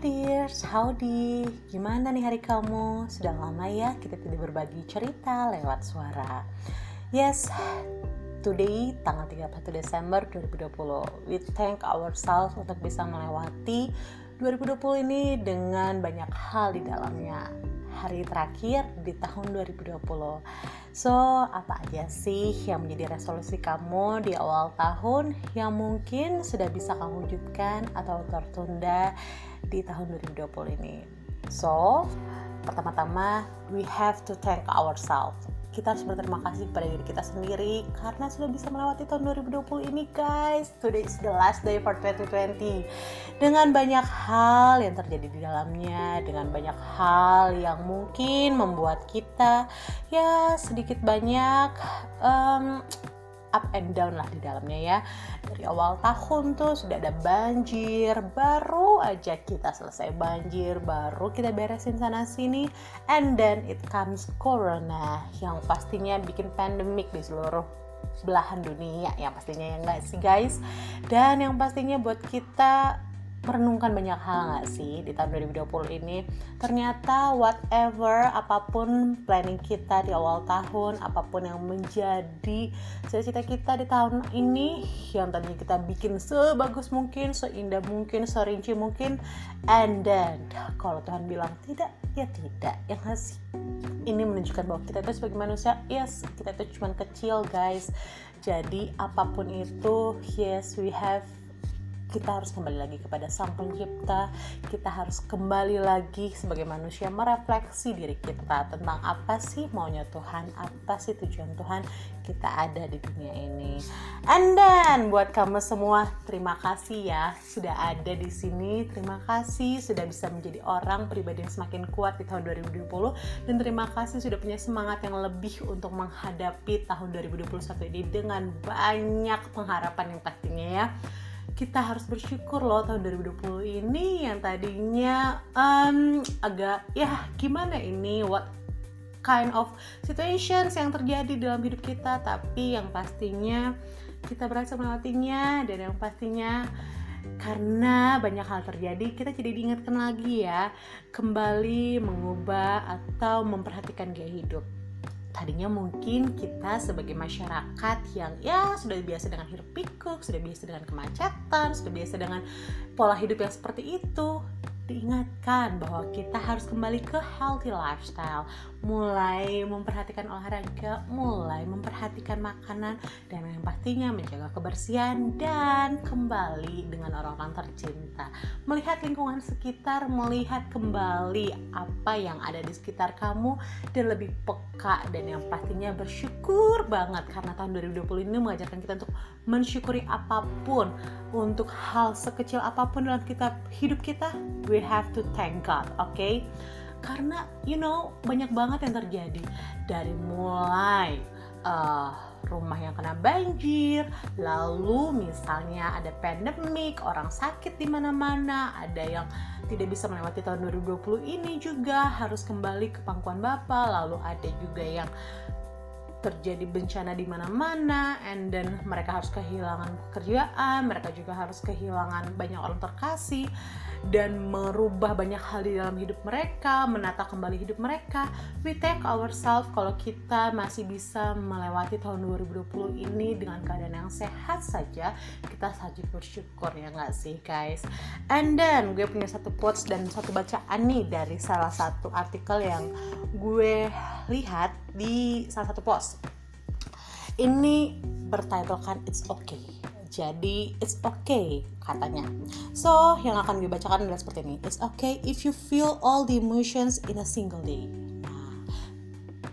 dears, howdy. Gimana nih hari kamu? Sudah lama ya kita tidak berbagi cerita lewat suara. Yes, today tanggal 31 Desember 2020. We thank ourselves untuk bisa melewati 2020 ini dengan banyak hal di dalamnya. Hari terakhir di tahun 2020. So, apa aja sih yang menjadi resolusi kamu di awal tahun yang mungkin sudah bisa kamu wujudkan atau tertunda di tahun 2020 ini? So, pertama-tama we have to thank ourselves kita harus berterima kasih kepada diri kita sendiri karena sudah bisa melewati tahun 2020 ini guys. Today is the last day for 2020 dengan banyak hal yang terjadi di dalamnya dengan banyak hal yang mungkin membuat kita ya sedikit banyak um, up and down lah di dalamnya ya. Dari awal tahun tuh sudah ada banjir baru aja kita selesai banjir baru kita beresin sana sini and then it comes corona yang pastinya bikin pandemik di seluruh belahan dunia yang pastinya ya enggak sih guys? Dan yang pastinya buat kita merenungkan banyak hal nggak sih di tahun 2020 ini? Ternyata whatever apa pun planning kita di awal tahun apa pun yang menjadi cita-cita kita di tahun ini yang tadinya kita bikin sebagus mungkin seindah mungkin serinci mungkin and then kalau Tuhan bilang tidak ya tidak. Yang sih ini menunjukkan bahwa kita itu sebagai manusia yes kita itu cuma kecil guys. Jadi apa pun itu yes we have kita harus kembali lagi kepada Sang Pencipta. Kita harus kembali lagi sebagai manusia merefleksi diri kita tentang apa sih maunya Tuhan, apa sih tujuan Tuhan kita ada di dunia ini. And then buat kamu semua, terima kasih ya sudah ada di sini. Terima kasih sudah bisa menjadi orang pribadi yang semakin kuat di tahun 2020 dan terima kasih sudah punya semangat yang lebih untuk menghadapi tahun 2021 ini dengan banyak pengharapan yang pastinya ya kita harus bersyukur loh tahun 2020 ini yang tadinya um, agak ya gimana ini? What kind of situations yang terjadi dalam hidup kita tapi yang pastinya kita berhasil melewatinya dan yang pastinya karena banyak hal terjadi kita jadi diingatkan lagi ya kembali mengubah atau memperhatikan gaya hidup tadinya mungkin kita sebagai masyarakat yang ya sudah biasa dengan hiruk pikuk, sudah biasa dengan kemacetan, sudah biasa dengan pola hidup yang seperti itu, diingatkan bahwa kita harus kembali ke healthy lifestyle, mulai memperhatikan olahraga, mulai memperhatikan makanan, dan yang pastinya menjaga kebersihan dan kembali dengan orang-orang tercinta. Melihat lingkungan sekitar, melihat kembali apa yang ada di sekitar kamu dan lebih peka dan yang pastinya bersyukur banget karena tahun 2020 ini mengajarkan kita untuk mensyukuri apa pun untuk hal sekecil apa pun dalam kita hidup kita have to thank God oke okay? karena you know banyak banget yang terjadi dari mulai uh, rumah yang kena banjir, lalu misalnya ada pandemik, orang sakit di mana-mana, ada yang tidak bisa melewati tahun 2020 ini juga harus kembali ke pangkuan Bapak, lalu ada juga yang terjadi bencana di mana-mana and then mereka harus kehilangan pekerjaan, mereka juga harus kehilangan banyak orang terkasih dan merubah banyak hal di dalam hidup mereka, menata kembali hidup mereka. We take ourselves kalau kita masih bisa melewati tahun 2020 ini dengan keadaan yang sehat saja, kita saja bersyukur ya nggak sih guys. And then gue punya satu quotes dan satu bacaan nih dari salah satu artikel yang gue lihat di salah satu post. Ini bertitlekan It's Okay jadi it's okay katanya. So yang akan dibacakan adalah seperti ini. It's okay if you feel all the emotions in a single day. Nah,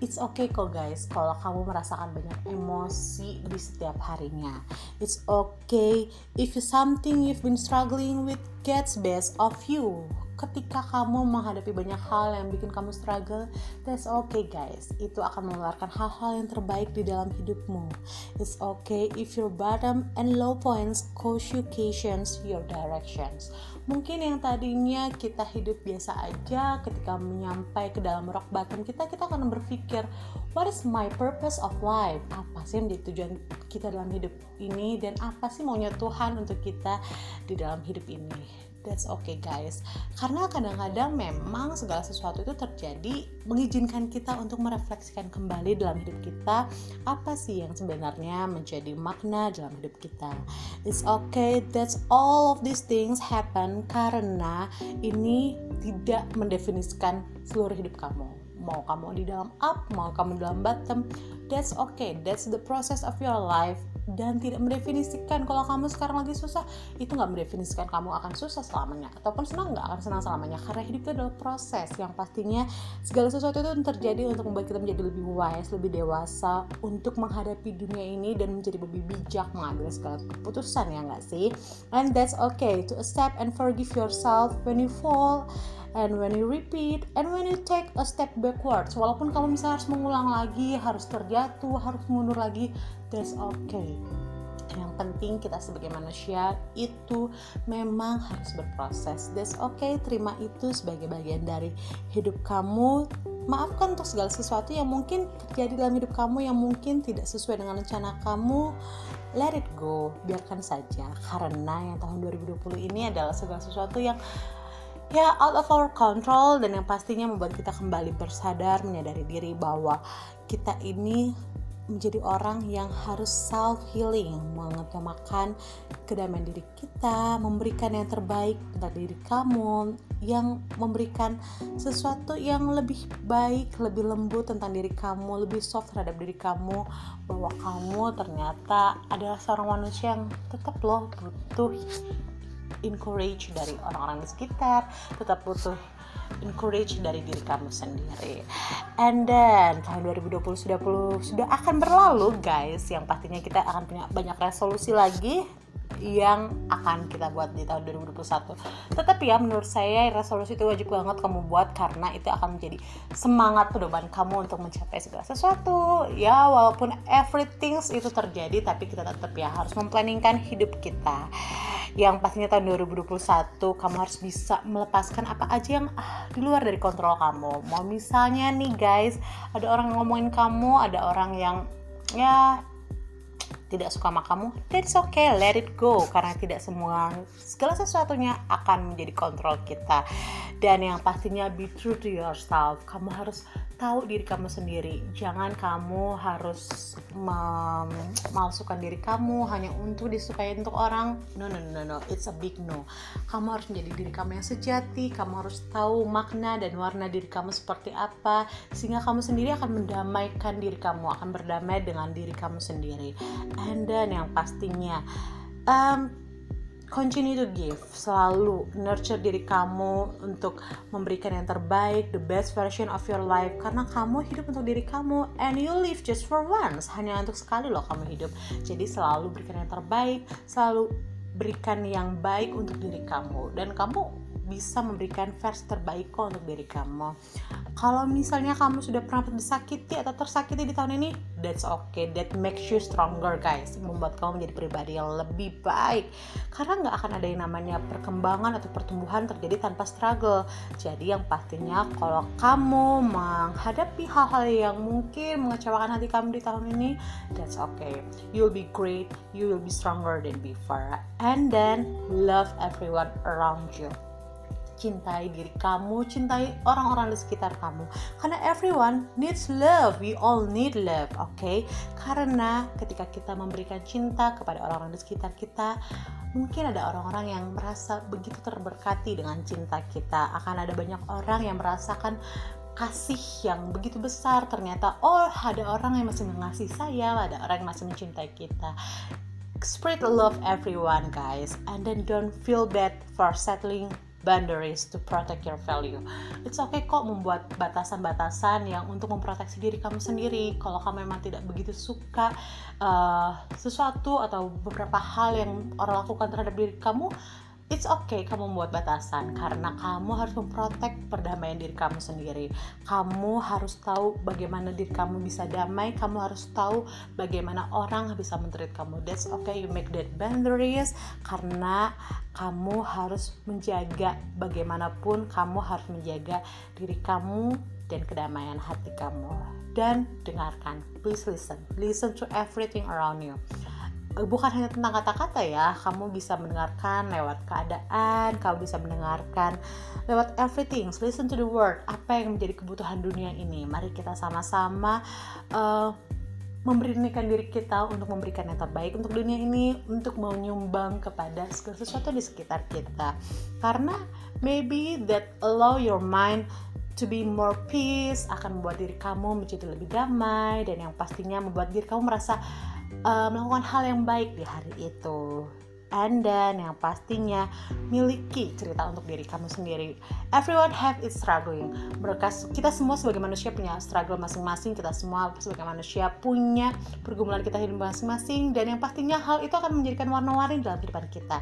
it's okay kok guys kalau kamu merasakan banyak emosi di setiap harinya. It's okay if something you've been struggling with gets best of you ketika kamu menghadapi banyak hal yang bikin kamu struggle, that's okay guys. Itu akan mengeluarkan hal-hal yang terbaik di dalam hidupmu. It's okay if your bottom and low points cause you questions your directions. Mungkin yang tadinya kita hidup biasa aja, ketika menyampai ke dalam rock bottom kita, kita akan berpikir, what is my purpose of life? Apa sih yang menjadi tujuan kita dalam hidup ini dan apa sih maunya Tuhan untuk kita di dalam hidup ini? That's okay guys. Karena kadang-kadang memang segala sesuatu itu terjadi mengizinkan kita untuk merefleksikan kembali dalam hidup kita apa sih yang sebenarnya menjadi makna dalam hidup kita. It's okay that's all of these things happen karena ini tidak mendefinisikan seluruh hidup kamu. Mau kamu di dalam up mau kamu di dalam bottom that's okay. That's the process of your life dan tidak mendefinisikan kalau kamu sekarang lagi susah itu nggak mendefinisikan kamu akan susah selamanya. Ataupun senang nggak akan senang selamanya. Karena hidup itu adalah proses yang pastinya segala sesuatu itu terjadi untuk membuat kita menjadi lebih wise lebih dewasa untuk menghadapi dunia ini dan menjadi lebih bijak mengambil segala keputusan ya nggak sih? And that's okay to accept and forgive yourself when you fall and when you repeat and when you take a step backwards. Walaupun kamu misalnya harus mengulang lagi harus terjatuh harus mundur lagi that's okay yang penting kita sebagai manusia itu memang harus berproses. That's okay terima itu sebagai bagian dari hidup kamu. Maafkan untuk segala sesuatu yang mungkin terjadi dalam hidup kamu yang mungkin tidak sesuai dengan rencana kamu. Let it go biarkan saja. Karena yang tahun 2020 ini adalah segala sesuatu yang ya out of our control dan yang pastinya membuat kita kembali bersadar menyadari diri bahwa kita ini menjadi orang yang harus self healing, mengutamakan kedamaian diri kita, memberikan yang terbaik untuk diri kamu, yang memberikan sesuatu yang lebih baik, lebih lembut tentang diri kamu, lebih soft terhadap diri kamu, bahwa kamu ternyata adalah seorang manusia yang tetap loh butuh encourage dari orang-orang di sekitar, tetap butuh encourage dari diri kamu sendiri. And then tahun 2020 sudah sudah akan berlalu guys, yang pastinya kita akan punya banyak resolusi lagi yang akan kita buat di tahun 2021 tetapi ya menurut saya resolusi itu wajib banget kamu buat karena itu akan menjadi semangat pedoman kamu untuk mencapai segala sesuatu. Ya walaupun everything itu terjadi tapi kita tetap ya harus memplanningkan hidup kita. Yang pastinya tahun 2021 kamu harus bisa melepaskan apa aja yang ah, di luar dari kontrol kamu. Mau misalnya nih guys ada orang yang ngomongin kamu ada orang yang ya tidak suka sama kamu, that's okay, let it go karena tidak semua segala sesuatunya akan menjadi kontrol kita. Dan yang pastinya be true to yourself. Kamu harus tahu diri kamu sendiri. Jangan kamu harus memalsukan diri kamu hanya untuk disukai untuk orang. No, no, no, no, it's a big no. Kamu harus menjadi diri kamu yang sejati. Kamu harus tahu makna dan warna diri kamu seperti apa, sehingga kamu sendiri akan mendamaikan diri kamu, akan berdamai dengan diri kamu sendiri. And then yang pastinya, um, continue to give selalu nurture diri kamu untuk memberikan yang terbaik the best version of your life. Karena kamu hidup untuk diri kamu and you live just for once. Hanya untuk sekali loh kamu hidup. Jadi selalu berikan yang terbaik selalu berikan yang baik untuk diri kamu. Dan kamu bisa memberikan versi terbaik kok untuk diri kamu. Kalau misalnya kamu sudah pernah disakiti atau tersakiti di tahun ini that's okay. That makes you stronger guys. Membuat kamu menjadi pribadi yang lebih baik. Karena nggak akan ada yang namanya perkembangan atau pertumbuhan terjadi tanpa struggle. Jadi yang pastinya kalau kamu menghadapi hal-hal yang mungkin mengecewakan hati kamu di tahun ini that's okay. You'll be great. You will be stronger than before. And then love everyone around you cintai diri kamu, cintai orang-orang di sekitar kamu. Karena everyone needs love, we all need love, oke? Okay? Karena ketika kita memberikan cinta kepada orang-orang di sekitar kita, mungkin ada orang-orang yang merasa begitu terberkati dengan cinta kita. Akan ada banyak orang yang merasakan kasih yang begitu besar ternyata oh ada orang yang masih mengasihi saya ada orang yang masih mencintai kita spread love everyone guys and then don't feel bad for settling boundaries to protect your value. It's okay kok membuat batasan-batasan yang untuk memproteksi diri kamu sendiri. Kalau kamu memang tidak begitu suka uh, sesuatu atau beberapa hal yang orang lakukan terhadap diri kamu, it's okay kamu membuat batasan karena kamu harus memprotek perdamaian diri kamu sendiri. Kamu harus tahu bagaimana diri kamu bisa damai, kamu harus tahu bagaimana orang bisa mentreat kamu. That's okay, you make that boundaries karena kamu harus menjaga bagaimanapun kamu harus menjaga diri kamu dan kedamaian hati kamu. Dan dengarkan, please listen. Listen to everything around you bukan hanya tentang kata-kata ya kamu bisa mendengarkan lewat keadaan kamu bisa mendengarkan lewat everything listen to the word apa yang menjadi kebutuhan dunia ini. Mari kita sama-sama uh, memberanikan diri kita untuk memberikan yang terbaik untuk dunia ini untuk menyumbang kepada segala sesuatu di sekitar kita. Karena maybe that allow your mind to be more peace akan membuat diri kamu menjadi lebih damai dan yang pastinya membuat diri kamu merasa uh, melakukan hal yang baik di hari itu and then yang pastinya miliki cerita untuk diri kamu sendiri. Everyone have its struggling. Mereka kita semua sebagai manusia punya struggle masing-masing. Kita semua sebagai manusia punya pergumulan kita hidup masing-masing dan yang pastinya hal itu akan menjadikan warna-warni dalam kehidupan kita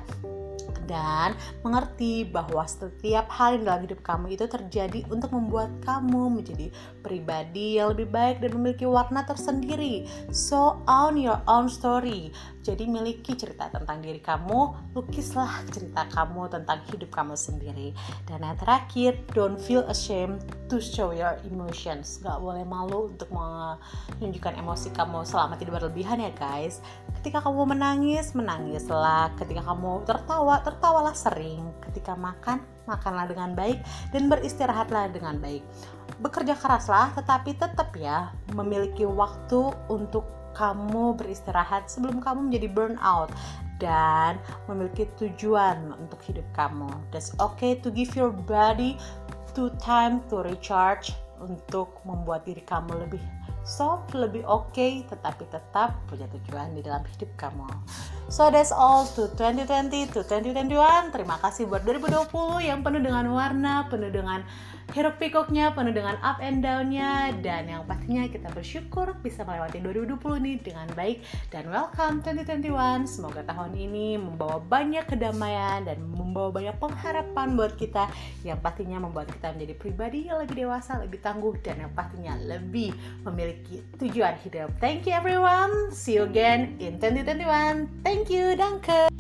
dan mengerti bahwa setiap hal dalam hidup kamu itu terjadi untuk membuat kamu menjadi pribadi yang lebih baik dan memiliki warna tersendiri. So own your own story. Jadi miliki cerita tentang diri kamu, lukislah cerita kamu tentang hidup kamu sendiri. Dan yang terakhir, don't feel ashamed to show your emotions. Gak boleh malu untuk menunjukkan emosi kamu selama tidak berlebihan ya guys. Ketika kamu menangis, menangislah. Ketika kamu tertawa, tertawalah sering. Ketika makan, makanlah dengan baik dan beristirahatlah dengan baik. Bekerja keraslah, tetapi tetap ya memiliki waktu untuk kamu beristirahat sebelum kamu menjadi burnout dan memiliki tujuan untuk hidup kamu. That's okay to give your body to time to recharge untuk membuat diri kamu lebih soft, lebih oke, okay, tetapi tetap punya tujuan di dalam hidup kamu. So that's all to 2020 to 2021. Terima kasih buat 2020 yang penuh dengan warna, penuh dengan hiruk pikuknya, penuh dengan up and downnya dan yang pastinya kita bersyukur bisa melewati 2020 ini dengan baik dan welcome 2021. Semoga tahun ini membawa banyak kedamaian dan membawa banyak pengharapan buat kita yang pastinya membuat kita menjadi pribadi yang lebih dewasa, lebih tangguh dan yang pastinya lebih memiliki tujuan hidup. Thank you everyone. See you again in 2021. Thank you. Danke.